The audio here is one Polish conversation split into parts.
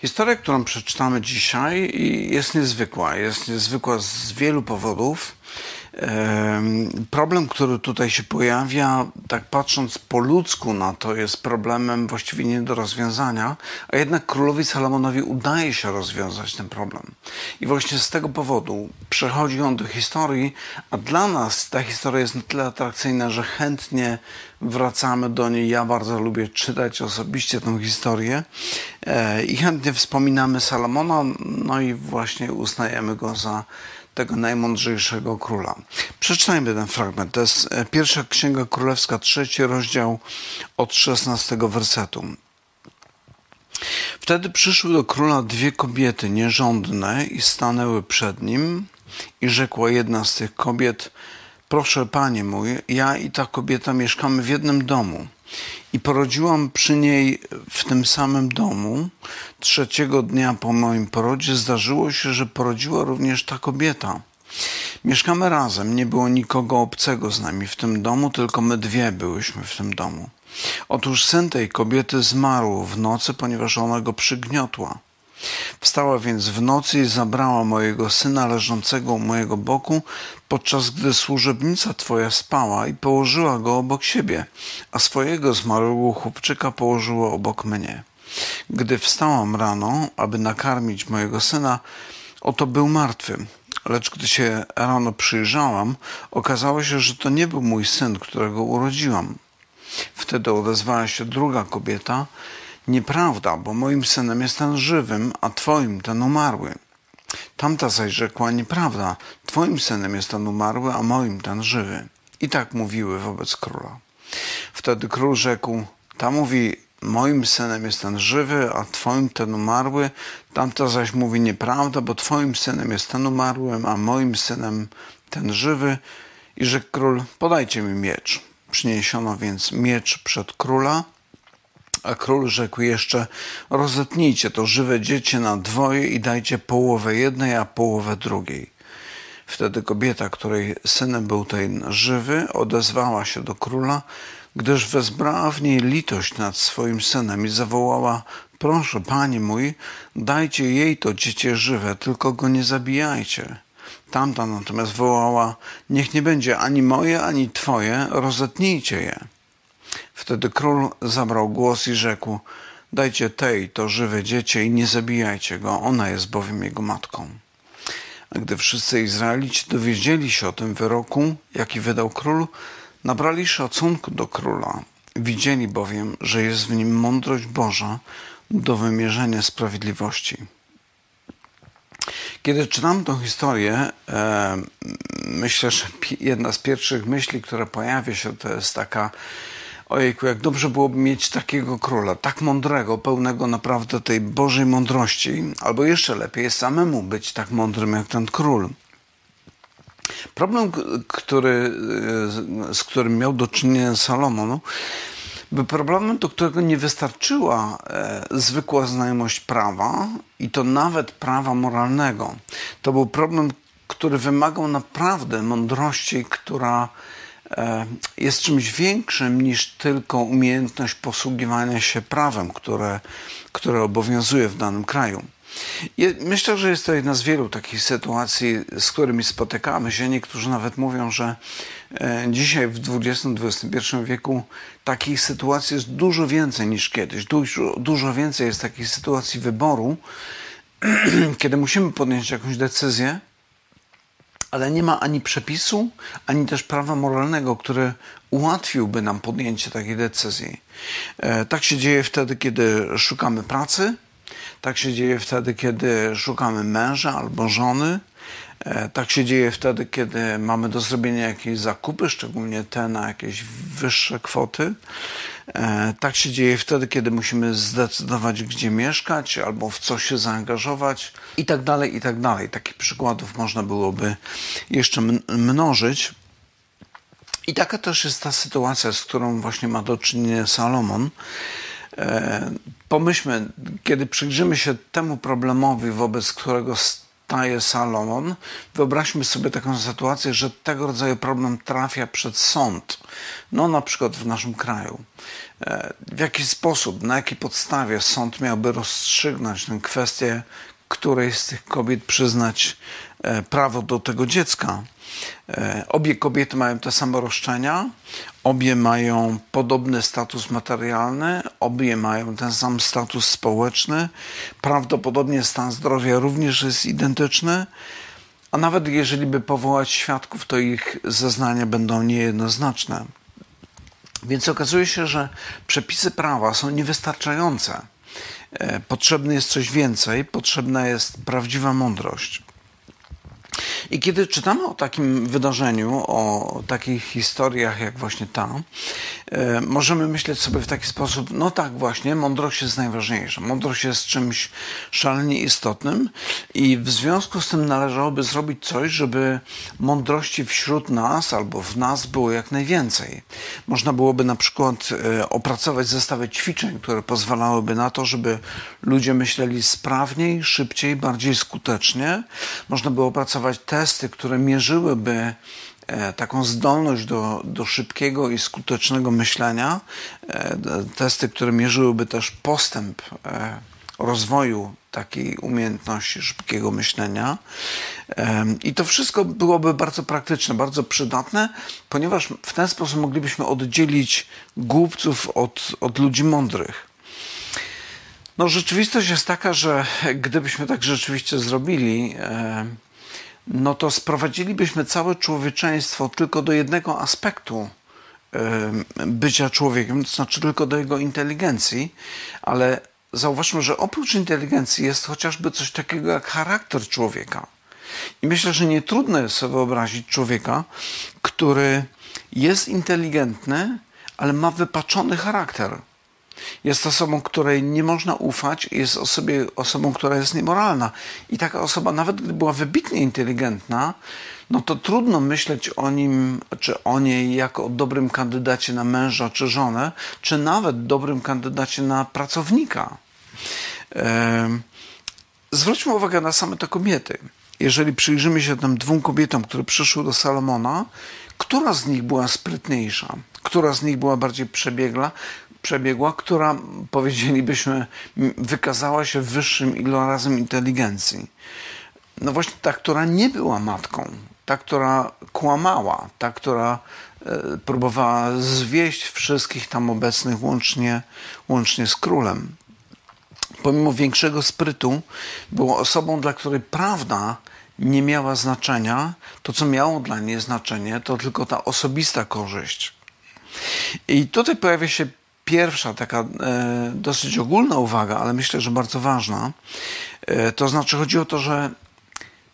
Historia, którą przeczytamy dzisiaj, jest niezwykła. Jest niezwykła z wielu powodów. Problem, który tutaj się pojawia, tak patrząc po ludzku na to, jest problemem właściwie nie do rozwiązania, a jednak królowi Salomonowi udaje się rozwiązać ten problem. I właśnie z tego powodu przechodzi on do historii, a dla nas ta historia jest na tyle atrakcyjna, że chętnie wracamy do niej. Ja bardzo lubię czytać osobiście tę historię e, i chętnie wspominamy Salomona, no i właśnie uznajemy go za tego najmądrzejszego króla. Przeczytajmy ten fragment. To jest e, pierwsza księga królewska, trzeci rozdział od szesnastego wersetu. Wtedy przyszły do króla dwie kobiety nierządne i stanęły przed nim i rzekła jedna z tych kobiet, proszę panie mój, ja i ta kobieta mieszkamy w jednym domu i porodziłam przy niej w tym samym domu. Trzeciego dnia po moim porodzie zdarzyło się, że porodziła również ta kobieta. Mieszkamy razem, nie było nikogo obcego z nami w tym domu, tylko my dwie byłyśmy w tym domu. Otóż syn tej kobiety zmarł w nocy, ponieważ ona go przygniotła. Wstała więc w nocy i zabrała mojego syna leżącego u mojego boku, podczas gdy służebnica twoja spała i położyła go obok siebie, a swojego zmarłego chłopczyka położyła obok mnie. Gdy wstałam rano, aby nakarmić mojego syna, oto był martwy. Lecz gdy się rano przyjrzałam, okazało się, że to nie był mój syn, którego urodziłam. Wtedy odezwała się druga kobieta Nieprawda, bo moim synem jest ten żywym, a twoim ten umarły. Tamta zaś rzekła, nieprawda, twoim synem jest ten umarły, a moim ten żywy. I tak mówiły wobec króla. Wtedy król rzekł, ta mówi, moim synem jest ten żywy, a twoim ten umarły. Tamta zaś mówi, nieprawda, bo twoim synem jest ten umarły, a moim synem ten żywy. I rzekł król, podajcie mi miecz. Przyniesiono więc miecz przed króla, a król rzekł jeszcze: Rozetnijcie to żywe dziecię na dwoje i dajcie połowę jednej, a połowę drugiej. Wtedy kobieta, której synem był ten żywy, odezwała się do króla, gdyż wezbrała w niej litość nad swoim synem i zawołała: Proszę, panie mój, dajcie jej to dziecię żywe, tylko go nie zabijajcie. Tamta natomiast wołała: Niech nie będzie ani moje, ani twoje, rozetnijcie je. Wtedy król zabrał głos i rzekł: Dajcie tej to żywe dziecię i nie zabijajcie go, ona jest bowiem jego matką. A gdy wszyscy Izraelici dowiedzieli się o tym wyroku, jaki wydał król, nabrali szacunku do króla. Widzieli bowiem, że jest w nim mądrość Boża do wymierzenia sprawiedliwości. Kiedy czytam tę historię, e, myślę, że jedna z pierwszych myśli, która pojawia się, to jest taka Ojejku, jak dobrze byłoby mieć takiego króla, tak mądrego, pełnego naprawdę tej Bożej mądrości, albo jeszcze lepiej samemu być tak mądrym jak ten król. Problem, który, z którym miał do czynienia Salomon, był problemem, do którego nie wystarczyła e, zwykła znajomość prawa i to nawet prawa moralnego. To był problem, który wymagał naprawdę mądrości, która E, jest czymś większym niż tylko umiejętność posługiwania się prawem, które, które obowiązuje w danym kraju. Myślę, że jest to jedna z wielu takich sytuacji, z którymi spotykamy się. Niektórzy nawet mówią, że e, dzisiaj w XX-XXI wieku takich sytuacji jest dużo więcej niż kiedyś. Dużo, dużo więcej jest takich sytuacji wyboru, kiedy musimy podjąć jakąś decyzję ale nie ma ani przepisu, ani też prawa moralnego, które ułatwiłby nam podjęcie takiej decyzji. E, tak się dzieje wtedy, kiedy szukamy pracy, tak się dzieje wtedy, kiedy szukamy męża albo żony, tak się dzieje wtedy, kiedy mamy do zrobienia jakieś zakupy, szczególnie te na jakieś wyższe kwoty. E, tak się dzieje wtedy, kiedy musimy zdecydować, gdzie mieszkać albo w co się zaangażować i tak dalej, i tak dalej. Takich przykładów można byłoby jeszcze mnożyć. I taka też jest ta sytuacja, z którą właśnie ma do czynienia Salomon. E, pomyślmy, kiedy przyjrzymy się temu problemowi, wobec którego taje Salomon. Wyobraźmy sobie taką sytuację, że tego rodzaju problem trafia przed sąd. No na przykład w naszym kraju. E, w jaki sposób, na jakiej podstawie sąd miałby rozstrzygnąć tę kwestię, której z tych kobiet przyznać e, prawo do tego dziecka. E, obie kobiety mają te same roszczenia, obie mają podobny status materialny, obie mają ten sam status społeczny, prawdopodobnie stan zdrowia również jest identyczny, a nawet jeżeli by powołać świadków, to ich zeznania będą niejednoznaczne. Więc okazuje się, że przepisy prawa są niewystarczające. E, potrzebne jest coś więcej, potrzebna jest prawdziwa mądrość. I kiedy czytamy o takim wydarzeniu, o takich historiach jak właśnie ta, możemy myśleć sobie w taki sposób, no tak właśnie, mądrość jest najważniejsza. Mądrość jest czymś szalenie istotnym i w związku z tym należałoby zrobić coś, żeby mądrości wśród nas albo w nas było jak najwięcej. Można byłoby na przykład e, opracować zestawy ćwiczeń, które pozwalałyby na to, żeby ludzie myśleli sprawniej, szybciej, bardziej skutecznie. Można by opracować testy, które mierzyłyby e, taką zdolność do, do szybkiego i skutecznego myślenia, e, testy, które mierzyłyby też postęp e, rozwoju takiej umiejętności szybkiego myślenia. I to wszystko byłoby bardzo praktyczne, bardzo przydatne, ponieważ w ten sposób moglibyśmy oddzielić głupców od, od ludzi mądrych. No, rzeczywistość jest taka, że gdybyśmy tak rzeczywiście zrobili, no to sprowadzilibyśmy całe człowieczeństwo tylko do jednego aspektu bycia człowiekiem, to znaczy tylko do jego inteligencji, ale zauważmy, że oprócz inteligencji jest chociażby coś takiego jak charakter człowieka. I myślę, że nie trudno jest sobie wyobrazić człowieka, który jest inteligentny, ale ma wypaczony charakter jest osobą, której nie można ufać, jest osobie, osobą, która jest niemoralna. I taka osoba, nawet gdy była wybitnie inteligentna, no to trudno myśleć o nim czy o niej jako o dobrym kandydacie na męża czy żonę, czy nawet dobrym kandydacie na pracownika. Zwróćmy uwagę na same te kobiety. Jeżeli przyjrzymy się tym dwóm kobietom, które przyszły do Salomona, która z nich była sprytniejsza? Która z nich była bardziej przebiegła? Przebiegła, która powiedzielibyśmy wykazała się wyższym ilorazem inteligencji. No właśnie ta, która nie była matką, ta, która kłamała, ta, która e, próbowała zwieść wszystkich tam obecnych łącznie, łącznie z królem. Pomimo większego sprytu, była osobą, dla której prawda nie miała znaczenia. To, co miało dla niej znaczenie, to tylko ta osobista korzyść. I tutaj pojawia się pierwsza taka e, dosyć ogólna uwaga, ale myślę, że bardzo ważna. E, to znaczy chodzi o to, że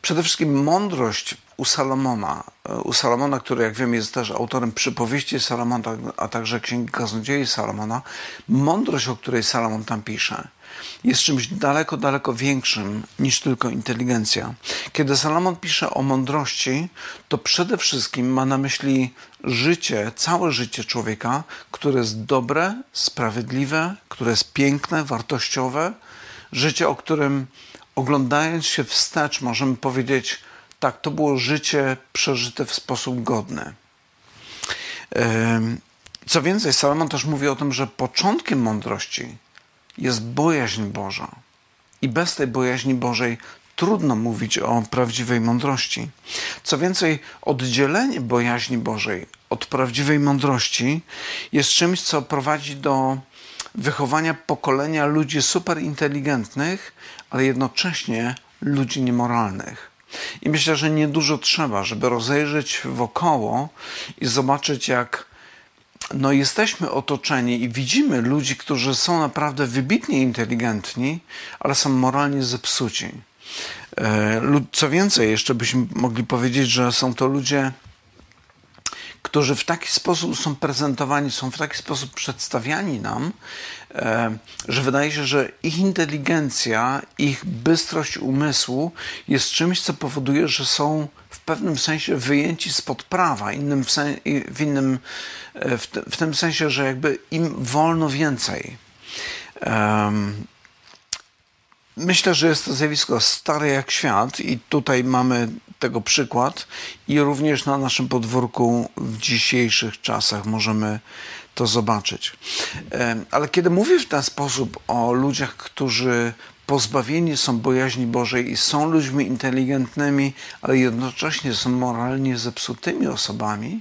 przede wszystkim mądrość u Salomona, e, u Salomona, który jak wiem jest też autorem przypowieści Salomona, a także księgi kaznodziei Salomona, mądrość, o której Salomon tam pisze, jest czymś daleko, daleko większym niż tylko inteligencja. Kiedy Salomon pisze o mądrości, to przede wszystkim ma na myśli życie, całe życie człowieka, które jest dobre, sprawiedliwe, które jest piękne, wartościowe, życie, o którym oglądając się wstecz, możemy powiedzieć, tak, to było życie przeżyte w sposób godny. Co więcej, Salomon też mówi o tym, że początkiem mądrości jest bojaźń Boża. I bez tej bojaźni Bożej trudno mówić o prawdziwej mądrości. Co więcej, oddzielenie bojaźni Bożej od prawdziwej mądrości jest czymś, co prowadzi do wychowania pokolenia ludzi superinteligentnych, ale jednocześnie ludzi niemoralnych. I myślę, że niedużo trzeba, żeby rozejrzeć wokoło i zobaczyć, jak no jesteśmy otoczeni i widzimy ludzi, którzy są naprawdę wybitnie inteligentni, ale są moralnie zepsuci. E, co więcej, jeszcze byśmy mogli powiedzieć, że są to ludzie, którzy w taki sposób są prezentowani, są w taki sposób przedstawiani nam, e, że wydaje się, że ich inteligencja, ich bystrość umysłu jest czymś, co powoduje, że są pewnym sensie wyjęci spod prawa, innym w, sen, w innym, e, w, w, tym sensie, że jakby im wolno więcej. Um, myślę, że jest to zjawisko stare jak świat i tutaj mamy tego przykład i również na naszym podwórku w dzisiejszych czasach możemy to zobaczyć. Ale kiedy mówię w ten sposób o ludziach, którzy pozbawieni są bojaźni Bożej i są ludźmi inteligentnymi, ale jednocześnie są moralnie zepsutymi osobami,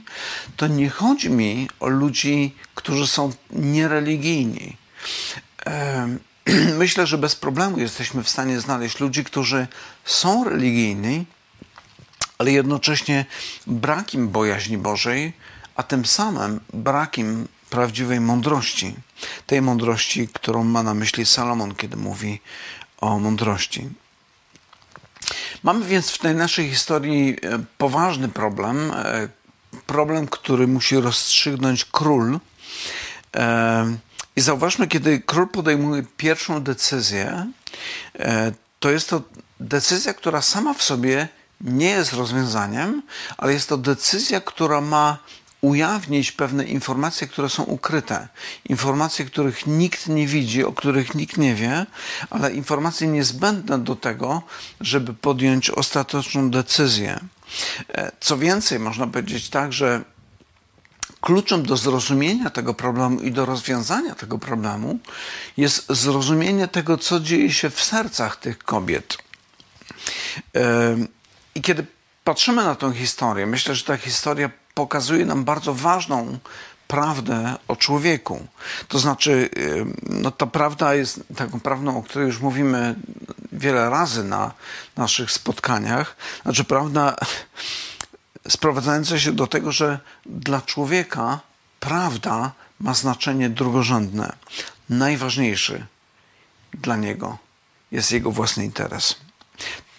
to nie chodzi mi o ludzi, którzy są niereligijni. Myślę, że bez problemu jesteśmy w stanie znaleźć ludzi, którzy są religijni, ale jednocześnie brak im bojaźni Bożej, a tym samym brak im prawdziwej mądrości. Tej mądrości, którą ma na myśli Salomon, kiedy mówi o mądrości. Mamy więc w tej naszej historii e, poważny problem, e, problem, który musi rozstrzygnąć król. E, I zauważmy, kiedy król podejmuje pierwszą decyzję, to jest to decyzja, która sama w sobie nie jest rozwiązaniem, ale jest to decyzja, która ma ujawnić pewne informacje, które są ukryte. Informacje, których nikt nie widzi, o których nikt nie wie, ale informacje niezbędne do tego, żeby podjąć ostateczną decyzję. E, co więcej, można powiedzieć tak, że kluczem do zrozumienia tego problemu i do rozwiązania tego problemu jest zrozumienie tego, co dzieje się w sercach tych kobiet. E, I kiedy patrzymy na tę historię, myślę, że ta historia pokazuje nam bardzo ważną prawdę o człowieku. To znaczy, no ta prawda jest taką prawdą, o której już mówimy wiele razy na naszych spotkaniach. Znaczy, prawda sprowadzająca się do tego, że dla człowieka prawda ma znaczenie drugorzędne. Najważniejszy dla niego jest jego własny interes.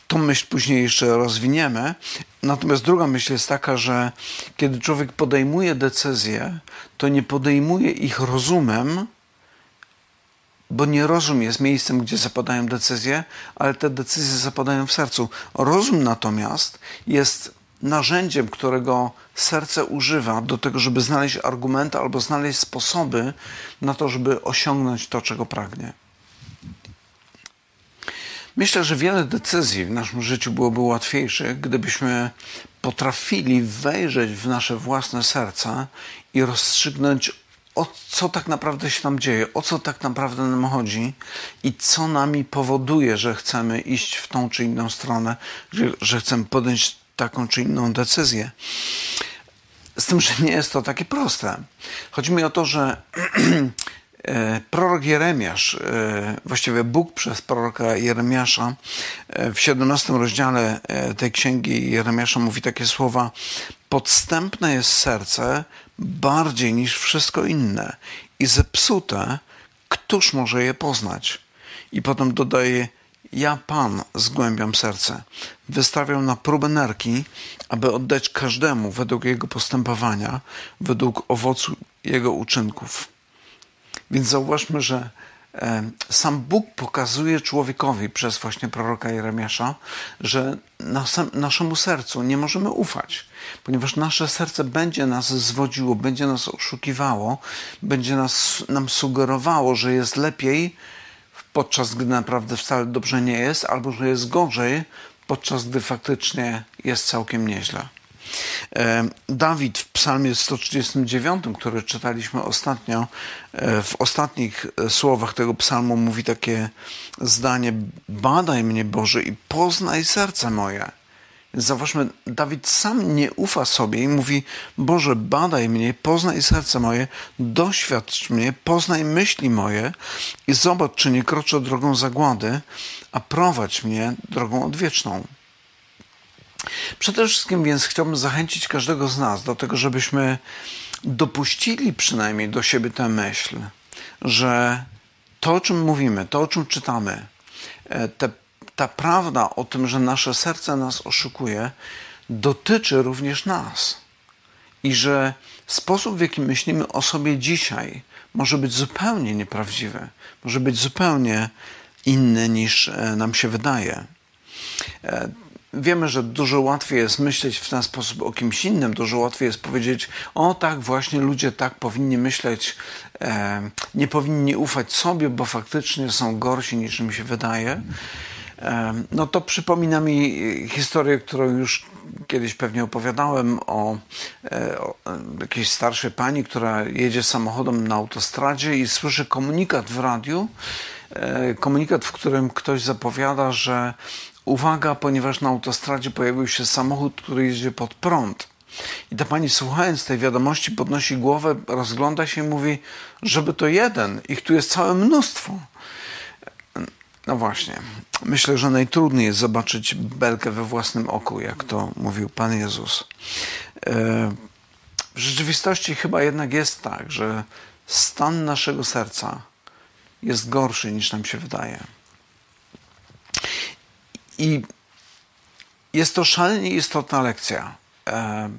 Tą myśl później jeszcze rozwiniemy. Natomiast druga myśl jest taka, że kiedy człowiek podejmuje decyzje, to nie podejmuje ich rozumem, bo nie rozum jest miejscem, gdzie zapadają decyzje, ale te decyzje zapadają w sercu. Rozum natomiast jest narzędziem, którego serce używa do tego, żeby znaleźć argumenty albo znaleźć sposoby na to, żeby osiągnąć to, czego pragnie. Myślę, że wiele decyzji w naszym życiu byłoby łatwiejszych, gdybyśmy potrafili wejrzeć w nasze własne serca i rozstrzygnąć, o co tak naprawdę się nam dzieje, o co tak naprawdę nam chodzi i co nami powoduje, że chcemy iść w tą czy inną stronę, że, że chcemy podjąć taką czy inną decyzję. Z tym, że nie jest to takie proste. Chodzi mi o to, że prorok Jeremiasz, e, właściwie Bóg przez proroka Jeremiasza e, w 17 rozdziale tej księgi Jeremiasza mówi takie słowa: Podstępne jest serce bardziej niż wszystko inne i zepsute, któż może je poznać? I potem dodaje: Ja, Pan, zgłębiam serce. Wystawiam na próbę nerki, aby oddać każdemu według jego postępowania, według owocu jego uczynków. Więc zauważmy, że e, sam Bóg pokazuje człowiekowi przez właśnie proroka Jeremiasza, że naszemu sercu nie możemy ufać, ponieważ nasze serce będzie nas zwodziło, będzie nas oszukiwało, będzie nas, nam sugerowało, że jest lepiej, podczas gdy naprawdę wcale dobrze nie jest, albo że jest gorzej, podczas gdy faktycznie jest całkiem nieźle. E, Dawid w Psalmie 139, który czytaliśmy ostatnio, e, w ostatnich e, słowach tego psalmu mówi takie zdanie: Badaj mnie, Boże, i poznaj serce moje. Zauważmy, Dawid sam nie ufa sobie i mówi: Boże, badaj mnie, poznaj serce moje, doświadcz mnie, poznaj myśli moje i zobacz, czy nie kroczę drogą zagłady, a prowadź mnie drogą odwieczną. Przede wszystkim więc chciałbym zachęcić każdego z nas do tego, żebyśmy dopuścili przynajmniej do siebie tę myśl, że to, o czym mówimy, to, o czym czytamy, e, te, ta prawda o tym, że nasze serce nas oszukuje, dotyczy również nas. I że sposób, w jaki myślimy o sobie dzisiaj, może być zupełnie nieprawdziwy, może być zupełnie inny niż e, nam się wydaje. E, wiemy, że dużo łatwiej jest myśleć w ten sposób o kimś innym, dużo łatwiej jest powiedzieć, o tak, właśnie ludzie tak powinni myśleć e, nie powinni ufać sobie, bo faktycznie są gorsi niż im się wydaje. E, no to przypomina mi historię, którą już kiedyś pewnie opowiadałem o, e, o jakiejś starszej pani, która jedzie samochodem na autostradzie i słyszy komunikat w radiu, e, komunikat, w którym ktoś zapowiada, że uwaga, ponieważ na autostradzie pojawił się samochód, który jedzie pod prąd. I ta pani słuchając tej wiadomości podnosi głowę, rozgląda się i mówi, żeby to jeden, ich tu jest całe mnóstwo. No właśnie. Myślę, że najtrudniej jest zobaczyć belkę we własnym oku, jak to mówił Pan Jezus. E, w rzeczywistości chyba jednak jest tak, że stan naszego serca jest gorszy niż nam się wydaje. I jest to szalenie istotna lekcja. E,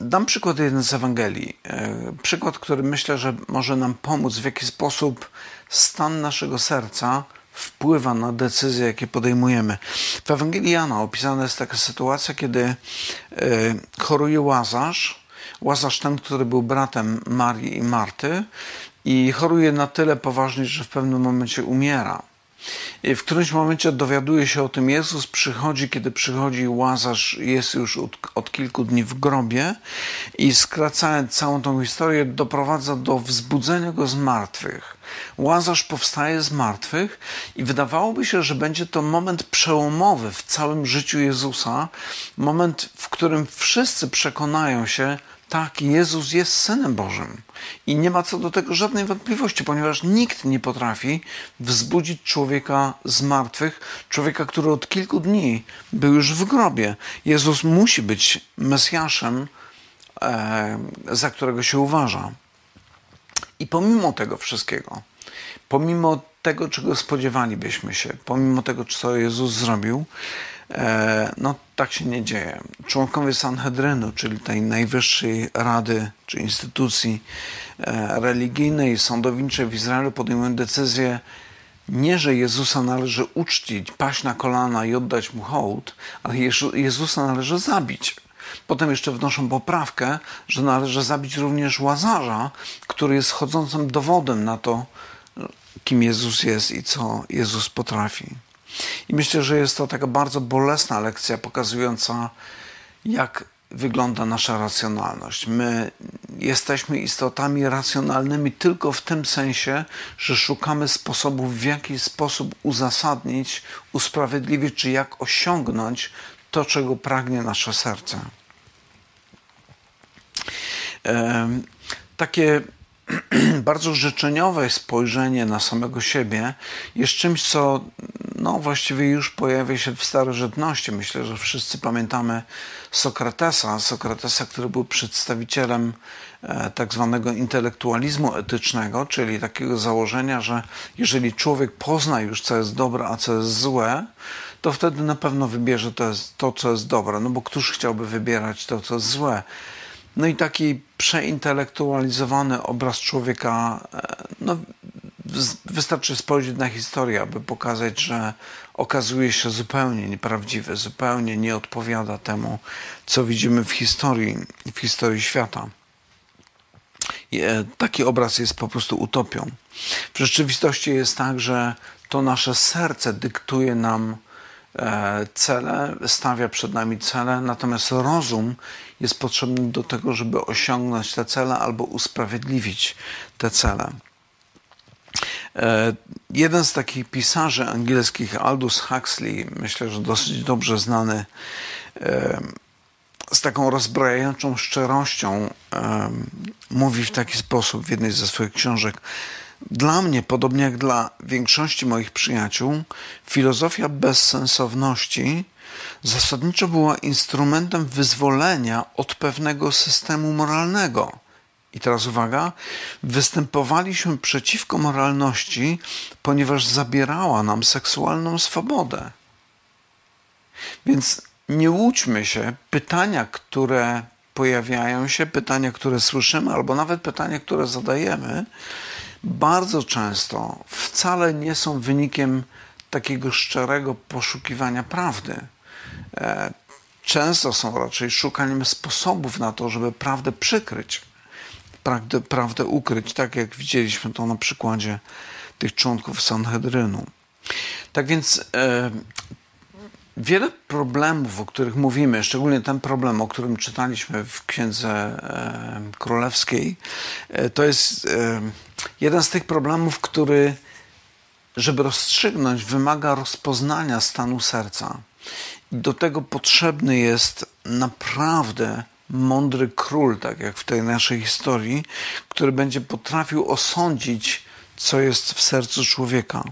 dam przykład jeden z Ewangelii. E, przykład, który myślę, że może nam pomóc, w jaki sposób stan naszego serca wpływa na decyzje, jakie podejmujemy. W Ewangelii Jana opisana jest taka sytuacja, kiedy e, choruje Łazarz, Łazarz ten, który był bratem Marii i Marty i choruje na tyle poważnie, że w pewnym momencie umiera. W którymś momencie dowiaduje się o tym Jezus, przychodzi, kiedy przychodzi Łazarz, jest już od, od, kilku dni w grobie i skracając całą tą historię, doprowadza do wzbudzenia go z martwych. Łazarz powstaje z martwych i wydawałoby się, że będzie to moment przełomowy w całym życiu Jezusa, moment, w którym wszyscy przekonają się, tak, Jezus jest Synem Bożym. I nie ma co do tego żadnej wątpliwości, ponieważ nikt nie potrafi wzbudzić człowieka z martwych, człowieka, który od kilku dni był już w grobie. Jezus musi być Mesjaszem, e, za którego się uważa. I pomimo tego wszystkiego, pomimo tego, czego spodziewalibyśmy się, pomimo tego, co Jezus zrobił, no tak się nie dzieje. Członkowie Sanhedrynu, czyli tej najwyższej rady czy instytucji e, religijnej, sądowniczej w Izraelu podejmują decyzję nie, że Jezusa należy uczcić, paść na kolana i oddać mu hołd, ale Jezusa należy zabić. Potem jeszcze wnoszą poprawkę, że należy zabić również łazarza, który jest chodzącym dowodem na to, kim Jezus jest i co Jezus potrafi. I myślę, że jest to taka bardzo bolesna lekcja pokazująca, jak wygląda nasza racjonalność. My jesteśmy istotami racjonalnymi tylko w tym sensie, że szukamy sposobów, w jaki sposób uzasadnić, usprawiedliwić, czy jak osiągnąć to, czego pragnie nasze serce. Takie bardzo życzeniowe spojrzenie na samego siebie jest czymś, co no, właściwie już pojawia się w starożytności. Myślę, że wszyscy pamiętamy Sokratesa, Sokratesa, który był przedstawicielem e, tak zwanego intelektualizmu etycznego, czyli takiego założenia, że jeżeli człowiek pozna już, co jest dobre, a co jest złe, to wtedy na pewno wybierze to, to co jest dobre, no bo któż chciałby wybierać to, co jest złe. No i taki przeintelektualizowany obraz człowieka, e, no, wystarczy spojrzeć na historię, aby pokazać, że okazuje się zupełnie nieprawdziwy, zupełnie nie odpowiada temu, co widzimy w historii, w historii świata. E, taki obraz jest po prostu utopią. W rzeczywistości jest tak, że to nasze serce dyktuje nam e, cele, stawia przed nami cele, natomiast rozum jest potrzebny do tego, żeby osiągnąć te cele albo usprawiedliwić te cele. E, jeden z takich pisarzy angielskich, Aldous Huxley, myślę, że dosyć dobrze znany, e, z taką rozbrajającą szczerością e, mówi w taki sposób w jednej ze swoich książek. Dla mnie, podobnie jak dla większości moich przyjaciół, filozofia bezsensowności zasadniczo była instrumentem wyzwolenia od pewnego systemu moralnego. I teraz uwaga, występowaliśmy przeciwko moralności, ponieważ zabierała nam seksualną swobodę. Więc nie łudźmy się, pytania, które pojawiają się, pytania, które słyszymy, albo nawet pytania, które zadajemy, bardzo często wcale nie są wynikiem takiego szczerego poszukiwania prawdy. E, często są raczej szukaniem sposobów na to, żeby prawdę przykryć. prawdę, prawdę ukryć, tak jak widzieliśmy to na przykładzie tych członków Sanhedrynu. Tak więc e, wiele problemów, o których mówimy, szczególnie ten problem, o którym czytaliśmy w Księdze e, Królewskiej, e, to jest e, jeden z tych problemów, który, żeby rozstrzygnąć, wymaga rozpoznania stanu serca. Do tego potrzebny jest naprawdę mądry król, tak jak w tej naszej historii, który będzie potrafił osądzić, co jest w sercu człowieka.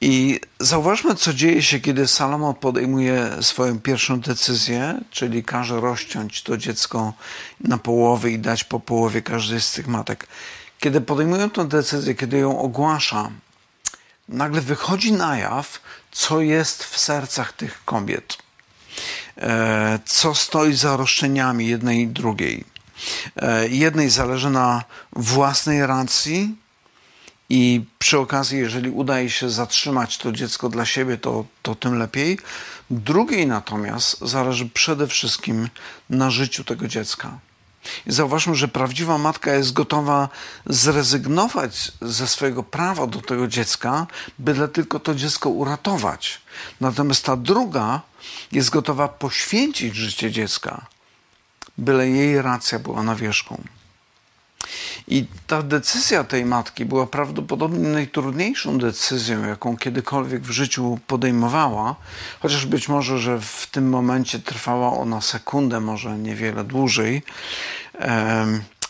I zauważmy, co dzieje się, kiedy Salomo podejmuje swoją pierwszą decyzję, czyli każe rozciąć to dziecko na połowy i dać po połowie każdej z tych matek. Kiedy podejmują tę decyzję, kiedy ją ogłasza, nagle wychodzi na jaw, co jest w sercach tych kobiet. E, co stoi za roszczeniami jednej i drugiej. E, jednej zależy na własnej racji, i przy okazji, jeżeli udaje się zatrzymać to dziecko dla siebie, to, to tym lepiej. Drugiej natomiast zależy przede wszystkim na życiu tego dziecka. I zauważmy, że prawdziwa matka jest gotowa zrezygnować ze swojego prawa do tego dziecka, byle tylko to dziecko uratować. Natomiast ta druga jest gotowa poświęcić życie dziecka, byle jej racja była na wierzchu. I ta decyzja tej matki była prawdopodobnie najtrudniejszą decyzją, jaką kiedykolwiek w życiu podejmowała, chociaż być może, że w tym momencie trwała ona sekundę, może niewiele dłużej.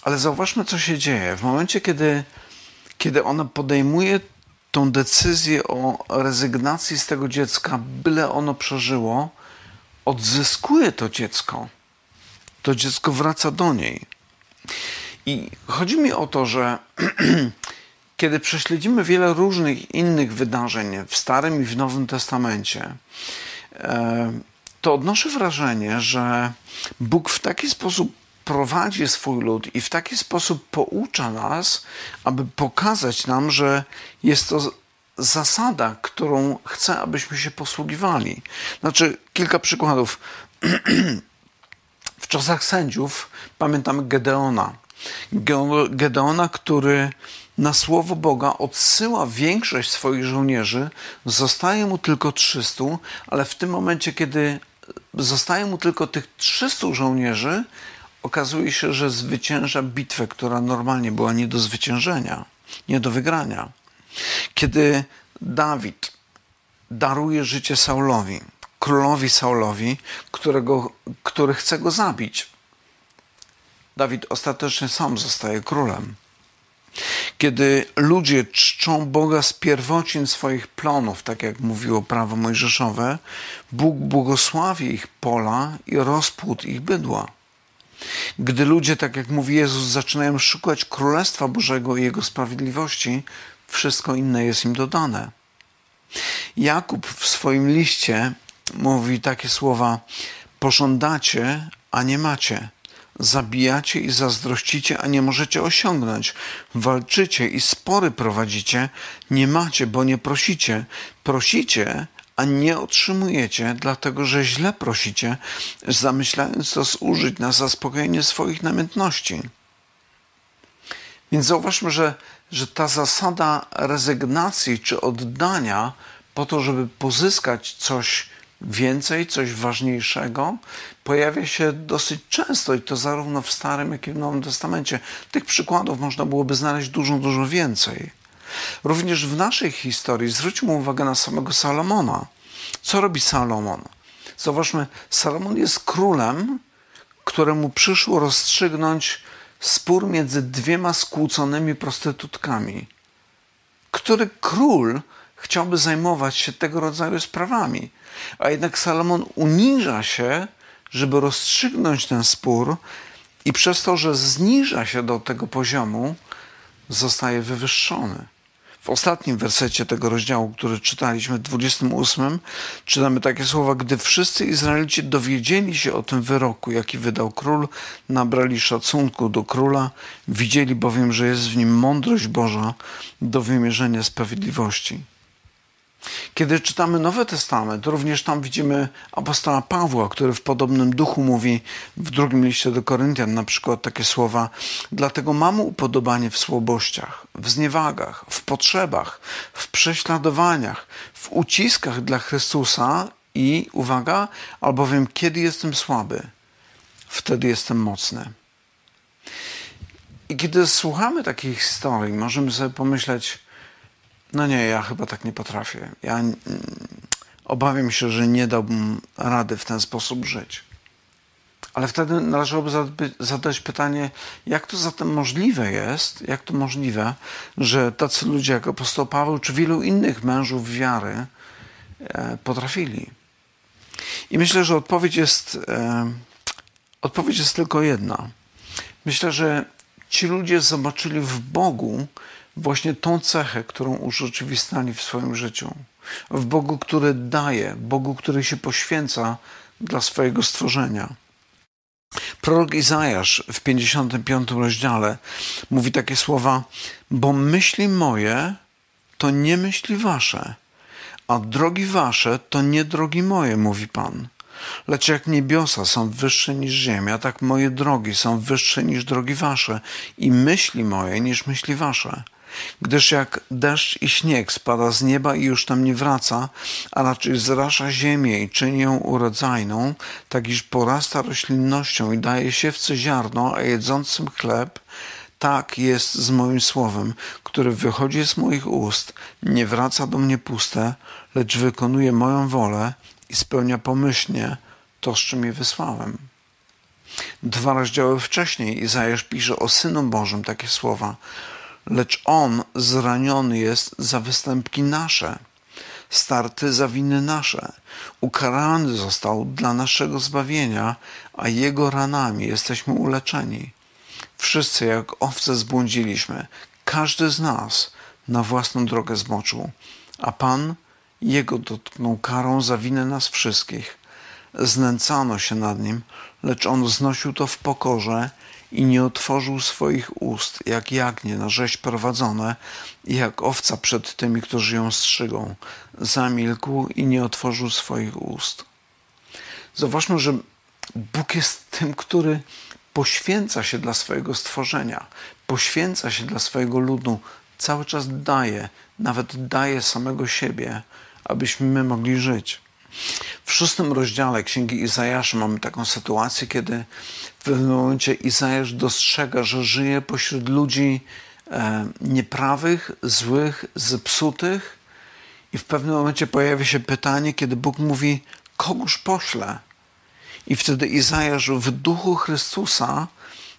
Ale zauważmy, co się dzieje. W momencie, kiedy, kiedy ona podejmuje tą decyzję o rezygnacji z tego dziecka, byle ono przeżyło, odzyskuje to dziecko. To dziecko wraca do niej. I chodzi mi o to, że kiedy prześledzimy wiele różnych innych wydarzeń w Starym i w Nowym Testamencie, e, to odnoszę wrażenie, że Bóg w taki sposób prowadzi swój lud i w taki sposób poucza nas, aby pokazać nam, że jest to zasada, którą chce, abyśmy się posługiwali. Znaczy, kilka przykładów. w czasach sędziów pamiętamy Gedeona. Gedeona, który na słowo Boga odsyła większość swoich żołnierzy, zostaje mu tylko 300, ale w tym momencie, kiedy zostaje mu tylko tych 300 żołnierzy, okazuje się, że zwycięża bitwę, która normalnie była nie do zwyciężenia, nie do wygrania. Kiedy Dawid daruje życie Saulowi, królowi Saulowi, którego, który chce go zabić, Dawid ostatecznie sam zostaje królem. Kiedy ludzie czczą Boga z pierwocin swoich plonów, tak jak mówiło prawo mojżeszowe, Bóg błogosławi ich pola i rozpłód ich bydła. Gdy ludzie, tak jak mówi Jezus, zaczynają szukać Królestwa Bożego i Jego sprawiedliwości, wszystko inne jest im dodane. Jakub w swoim liście mówi takie słowa: Pożądacie, a nie macie Zabijacie i zazdrościcie, a nie możecie osiągnąć. Walczycie i spory prowadzicie, nie macie, bo nie prosicie. Prosicie, a nie otrzymujecie, dlatego że źle prosicie, zamyślając to zużyć na zaspokojenie swoich namiętności. Więc zauważmy, że, że ta zasada rezygnacji czy oddania po to, żeby pozyskać coś więcej, coś ważniejszego, pojawia się dosyć często i to zarówno w Starym, jak i w Nowym Testamencie. Tych przykładów można byłoby znaleźć dużo, dużo więcej. Również w naszej historii zwróćmy uwagę na samego Salomona. Co robi Salomon? Zobaczmy, Salomon jest królem, któremu przyszło rozstrzygnąć spór między dwiema skłóconymi prostytutkami. Który król chciałby zajmować się tego rodzaju sprawami? A jednak Salomon uniża się, żeby rozstrzygnąć ten spór, i przez to, że zniża się do tego poziomu, zostaje wywyższony. W ostatnim wersecie tego rozdziału, który czytaliśmy, w 28, czytamy takie słowa: Gdy wszyscy Izraelici dowiedzieli się o tym wyroku, jaki wydał król, nabrali szacunku do króla, widzieli bowiem, że jest w nim mądrość Boża do wymierzenia sprawiedliwości. Kiedy czytamy Nowy Testament, również tam widzimy apostoła Pawła, który w podobnym duchu mówi w drugim liście do Koryntian na przykład takie słowa: Dlatego mamy upodobanie w słabościach, w zniewagach, w potrzebach, w prześladowaniach, w uciskach dla Chrystusa i uwaga, albowiem kiedy jestem słaby, wtedy jestem mocny. I kiedy słuchamy takich historii, możemy sobie pomyśleć, no nie, ja chyba tak nie potrafię. Ja obawiam się, że nie dałbym rady w ten sposób żyć. Ale wtedy należałoby zadać pytanie, jak to zatem możliwe jest, jak to możliwe, że tacy ludzie jak apostoł Paweł czy wielu innych mężów wiary e, potrafili. I myślę, że odpowiedź jest, e, odpowiedź jest tylko jedna. Myślę, że ci ludzie zobaczyli w Bogu właśnie tą cechę, którą urzeczywistniali w swoim życiu. W Bogu, który daje, Bogu, który się poświęca dla swojego stworzenia. Prorok Izajasz w 55 rozdziale mówi takie słowa: Bo myśli moje to nie myśli wasze, a drogi wasze to nie drogi moje, mówi Pan. Lecz jak niebiosa są wyższe niż ziemia, tak moje drogi są wyższe niż drogi wasze i myśli moje niż myśli wasze. Gdyż jak deszcz i śnieg spada z nieba i już tam nie wraca, a raczej zrasza ziemię i czyni ją urodzajną, tak iż porasta roślinnością i daje siewce ziarno, a jedzącym chleb, tak jest z moim słowem, które wychodzi z moich ust, nie wraca do mnie puste, lecz wykonuje moją wolę i spełnia pomyślnie to, z czym je wysłałem. Dwa rozdziały wcześniej Izajasz pisze o Synu Bożym takie słowa lecz On zraniony jest za występki nasze, starty za winy nasze. Ukarany został dla naszego zbawienia, a Jego ranami jesteśmy uleczeni. Wszyscy jak owce zbłądziliśmy, każdy z nas na własną drogę zmoczył, a Pan Jego dotknął karą za winę nas wszystkich. Znęcano się nad Nim, lecz On znosił to w pokorze i nie otworzył swoich ust, jak jagnię na rzeź prowadzone i jak owca przed tymi, którzy ją strzygą. Zamilkł i nie otworzył swoich ust. Zauważmy, że Bóg jest tym, który poświęca się dla swojego stworzenia, poświęca się dla swojego ludu, cały czas daje, nawet daje samego siebie, abyśmy my mogli żyć. W szóstym rozdziale Księgi Izajasza mamy taką sytuację, kiedy w pewnym momencie Izajasz dostrzega, że żyje pośród ludzi e, nieprawych, złych, zepsutych i w pewnym momencie pojawia się pytanie, kiedy Bóg mówi, kogoż pośle? I wtedy Izajasz w duchu Chrystusa,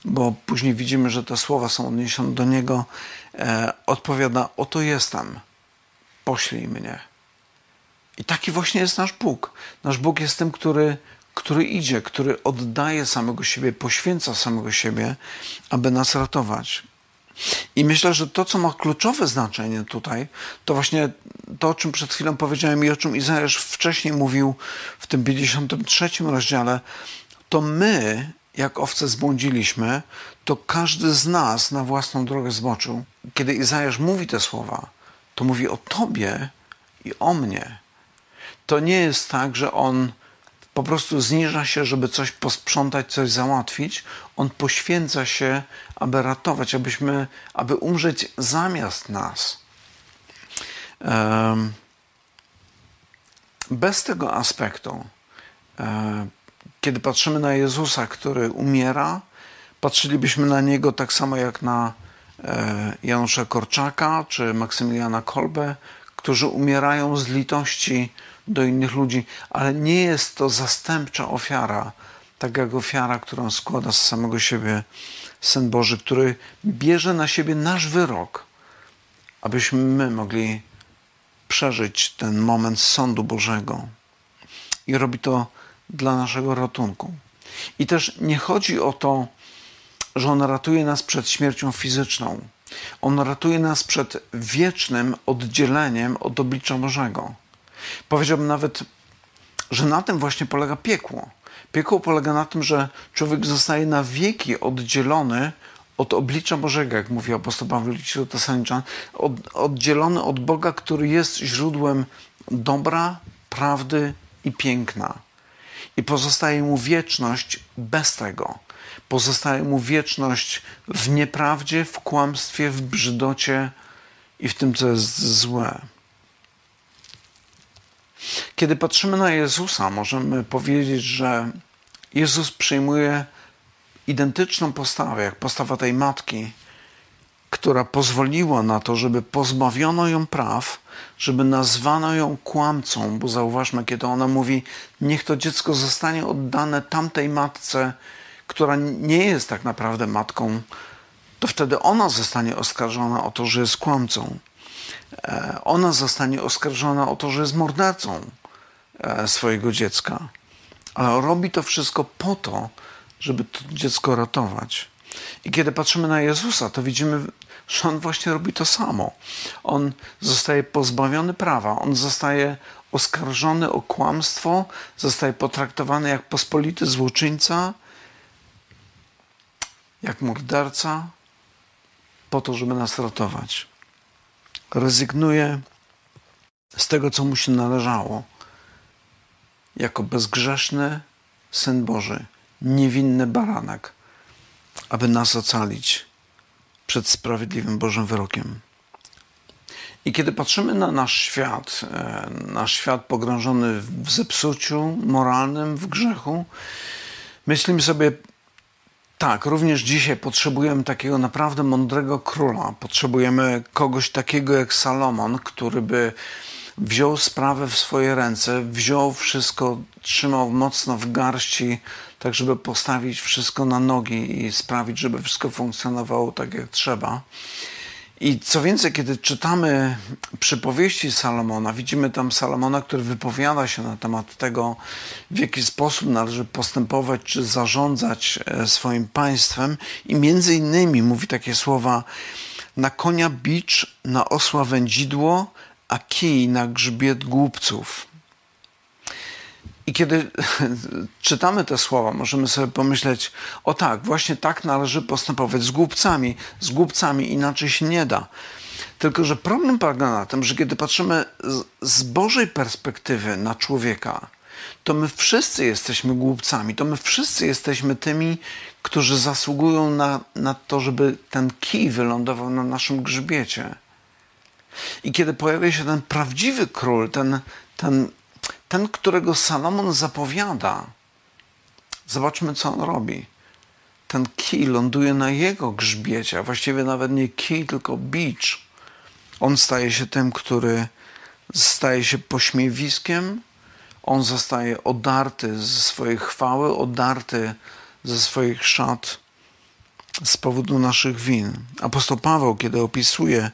bo później widzimy, że te słowa są odniesione do Niego, e, odpowiada, oto jestem, poślij mnie. I taki właśnie jest nasz Bóg. Nasz Bóg jest tym, który, który idzie, który oddaje samego siebie, poświęca samego siebie, aby nas ratować. I myślę, że to, co ma kluczowe znaczenie tutaj, to właśnie to, o czym przed chwilą powiedziałem i o czym Izajasz wcześniej mówił w tym 53 rozdziale, to my, jak owce zbłądziliśmy, to każdy z nas na własną drogę zboczył. Kiedy Izajasz mówi te słowa, to mówi o Tobie i o mnie to nie jest tak, że on po prostu zniża się, żeby coś posprzątać, coś załatwić. On poświęca się, aby ratować, abyśmy, aby umrzeć zamiast nas. Bez tego aspektu, e, kiedy patrzymy na Jezusa, który umiera, patrzylibyśmy na niego tak samo jak na e, Janusza Korczaka czy Maksymiliana Kolbę, którzy umierają z litości do innych ludzi, ale nie jest to zastępcza ofiara, tak jak ofiara, którą składa z samego siebie Syn Boży, który bierze na siebie nasz wyrok, abyśmy my mogli przeżyć ten moment sądu Bożego. I robi to dla naszego ratunku. I też nie chodzi o to, że On ratuje nas przed śmiercią fizyczną. On ratuje nas przed wiecznym oddzieleniem od oblicza Bożego. Powiedziałbym nawet, że na tym właśnie polega piekło. Piekło polega na tym, że człowiek zostaje na wieki oddzielony od oblicza Bożego, jak mówi apostoł Paweł do Tesaloniczan, od, oddzielony od Boga, który jest źródłem dobra, prawdy i piękna. I pozostaje mu wieczność bez tego. Pozostaje mu wieczność w nieprawdzie, w kłamstwie, w brzydocie i w tym, co jest złe. Kiedy patrzymy na Jezusa, możemy powiedzieć, że Jezus przyjmuje identyczną postawę, jak postawa tej matki, która pozwoliła na to, żeby pozbawiono ją praw, żeby nazwano ją kłamcą, bo zauważmy, kiedy ona mówi, niech to dziecko zostanie oddane tamtej matce, która nie jest tak naprawdę matką, to wtedy ona zostanie oskarżona o to, że jest kłamcą. E, ona zostanie oskarżona o to, że jest mordercą e, swojego dziecka. Ale robi to wszystko po to, żeby to dziecko ratować. I kiedy patrzymy na Jezusa, to widzimy, że on właśnie robi to samo. On zostaje pozbawiony prawa, on zostaje oskarżony o kłamstwo, zostaje potraktowany jak pospolity złoczyńca, jak morderca, po to, żeby nas ratować. Rezygnuje z tego, co mu się należało, jako bezgrzeszny syn Boży, niewinny baranek, aby nas ocalić przed sprawiedliwym Bożym wyrokiem. I kiedy patrzymy na nasz świat, e, nasz świat pogrążony w zepsuciu moralnym, w grzechu, myślimy sobie, tak, również dzisiaj potrzebujemy takiego naprawdę mądrego króla. Potrzebujemy kogoś takiego jak Salomon, który by wziął sprawę w swoje ręce, wziął wszystko, trzymał mocno w garści, tak żeby postawić wszystko na nogi i sprawić, żeby wszystko funkcjonowało tak jak trzeba. I co więcej, kiedy czytamy przypowieści Salomona, widzimy tam Salomona, który wypowiada się na temat tego, w jaki sposób należy postępować czy zarządzać e, swoim państwem, i między innymi mówi takie słowa: Na konia bicz, na osła wędzidło, a kij na grzbiet głupców. I kiedy czytamy te słowa, możemy sobie pomyśleć, o tak, właśnie tak należy postępować z głupcami. Z głupcami inaczej się nie da. Tylko, że problem polega na tym, że kiedy patrzymy z Bożej perspektywy na człowieka, to my wszyscy jesteśmy głupcami, to my wszyscy jesteśmy tymi, którzy zasługują na, na to, żeby ten kij wylądował na naszym grzbiecie. I kiedy pojawia się ten prawdziwy król, ten, ten ten, którego Salomon zapowiada, zobaczmy, co on robi. Ten kij ląduje na jego grzbiecie, a właściwie nawet nie kij, tylko bicz. On staje się tym, który staje się pośmiewiskiem, on zostaje odarty ze swojej chwały, odarty ze swoich szat z powodu naszych win. Apostoł Paweł, kiedy opisuje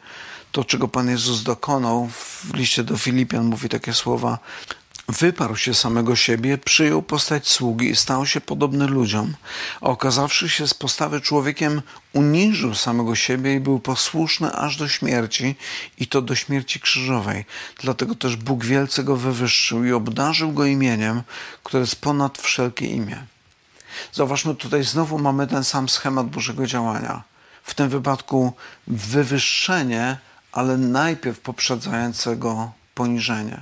to, czego Pan Jezus dokonał, w liście do Filipian mówi takie słowa: Wyparł się samego siebie, przyjął postać sługi i stał się podobny ludziom, a okazawszy się z postawy człowiekiem, uniżył samego siebie i był posłuszny aż do śmierci, i to do śmierci krzyżowej. Dlatego też Bóg wielce go wywyższył i obdarzył go imieniem, które jest ponad wszelkie imię. Zauważmy, tutaj znowu mamy ten sam schemat Bożego działania. W tym wypadku wywyższenie, ale najpierw poprzedzającego poniżenie.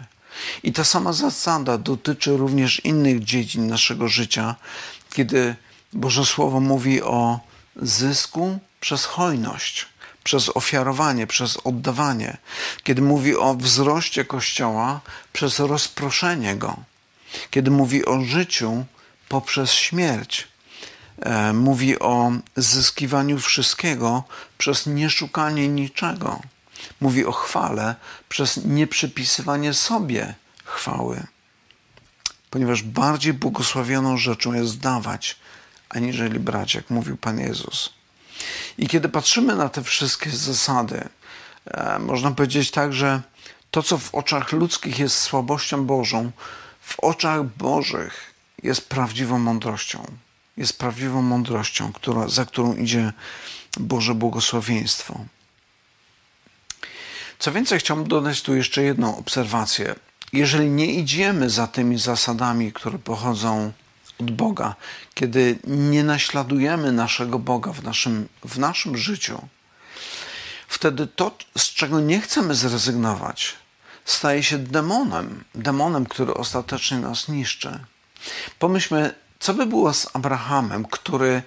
I ta sama zasada dotyczy również innych dziedzin naszego życia, kiedy Boże Słowo mówi o zysku przez hojność, przez ofiarowanie, przez oddawanie, kiedy mówi o wzroście Kościoła przez rozproszenie go, kiedy mówi o życiu poprzez śmierć. E, mówi o zyskiwaniu wszystkiego przez nieszukanie niczego Mówi o chwale przez nieprzypisywanie sobie chwały. Ponieważ bardziej błogosławioną rzeczą jest dawać, aniżeli brać, jak mówił Pan Jezus. I kiedy patrzymy na te wszystkie zasady, e, można powiedzieć tak, że to, co w oczach ludzkich jest słabością Bożą, w oczach Bożych jest prawdziwą mądrością. Jest prawdziwą mądrością, która, za którą idzie Boże błogosławieństwo. Co więcej, chciałbym dodać tu jeszcze jedną obserwację. Jeżeli nie idziemy za tymi zasadami, które pochodzą od Boga, kiedy nie naśladujemy naszego Boga w naszym, w naszym życiu, wtedy to, z czego nie chcemy zrezygnować, staje się demonem, demonem, który ostatecznie nas niszczy. Pomyślmy, co by było z Abrahamem, który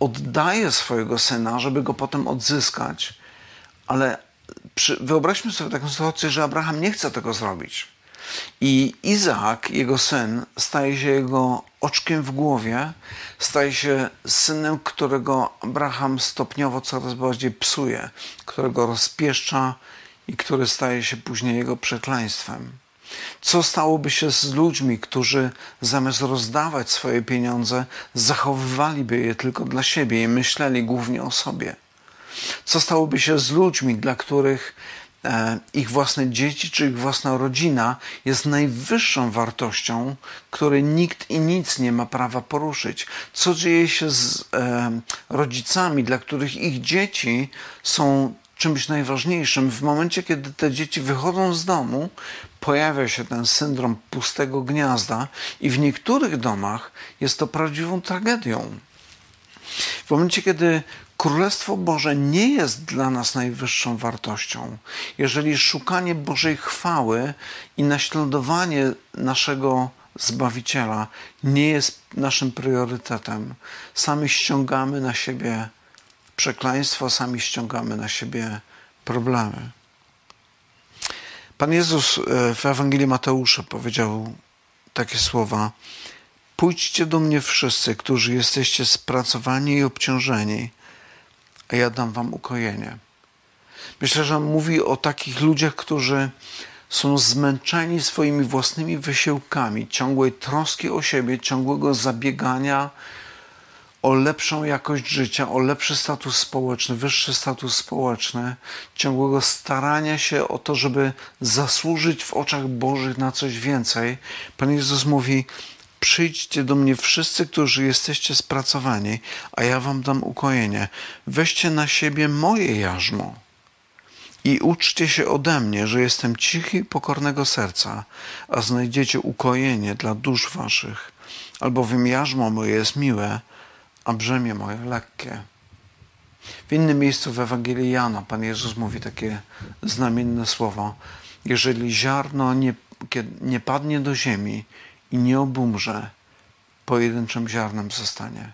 oddaje swojego syna, żeby go potem odzyskać, ale wyobraźmy sobie taką sytuację, że Abraham nie chce tego zrobić. I Izaak, jego syn, staje się jego oczkiem w głowie, staje się synem, którego Abraham stopniowo coraz bardziej psuje, którego rozpieszcza i który staje się później jego przekleństwem. Co stałoby się z ludźmi, którzy zamiast rozdawać swoje pieniądze, zachowywaliby je tylko dla siebie i myśleli głównie o sobie? Co stałoby się z ludźmi, dla których e, ich własne dzieci czy ich własna rodzina jest najwyższą wartością, której nikt i nic nie ma prawa poruszyć? Co dzieje się z e, rodzicami, dla których ich dzieci są czymś najważniejszym. W momencie, kiedy te dzieci wychodzą z domu, pojawia się ten syndrom pustego gniazda, i w niektórych domach jest to prawdziwą tragedią. W momencie, kiedy Królestwo Boże nie jest dla nas najwyższą wartością, jeżeli szukanie Bożej chwały i naśladowanie naszego Zbawiciela nie jest naszym priorytetem, sami ściągamy na siebie przekleństwo, sami ściągamy na siebie problemy. Pan Jezus e, w Ewangelii Mateusza powiedział takie słowa: Pójdźcie do mnie wszyscy, którzy jesteście spracowani i obciążeni, a ja dam wam ukojenie. Myślę, że mówi o takich ludziach, którzy są zmęczeni swoimi własnymi wysiłkami, ciągłej troski o siebie, ciągłego zabiegania o lepszą jakość życia, o lepszy status społeczny, wyższy status społeczny, ciągłego starania się o to, żeby zasłużyć w oczach Bożych na coś więcej. Pan Jezus mówi: Przyjdźcie do mnie wszyscy, którzy jesteście spracowani, a ja wam dam ukojenie. Weźcie na siebie moje jarzmo i uczcie się ode mnie, że jestem cichy i pokornego serca, a znajdziecie ukojenie dla dusz waszych, albowiem jarzmo moje jest miłe, a brzemię moje lekkie. W innym miejscu w Ewangelii Jana Pan Jezus mówi takie znamienne słowa. Jeżeli ziarno nie, nie padnie do ziemi i nie obumrze, pojedynczym ziarnem zostanie.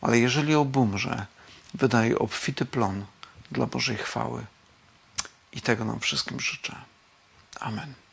Ale jeżeli obumrze, wydaje obfity plon dla Bożej chwały. I tego nam wszystkim życzę. Amen.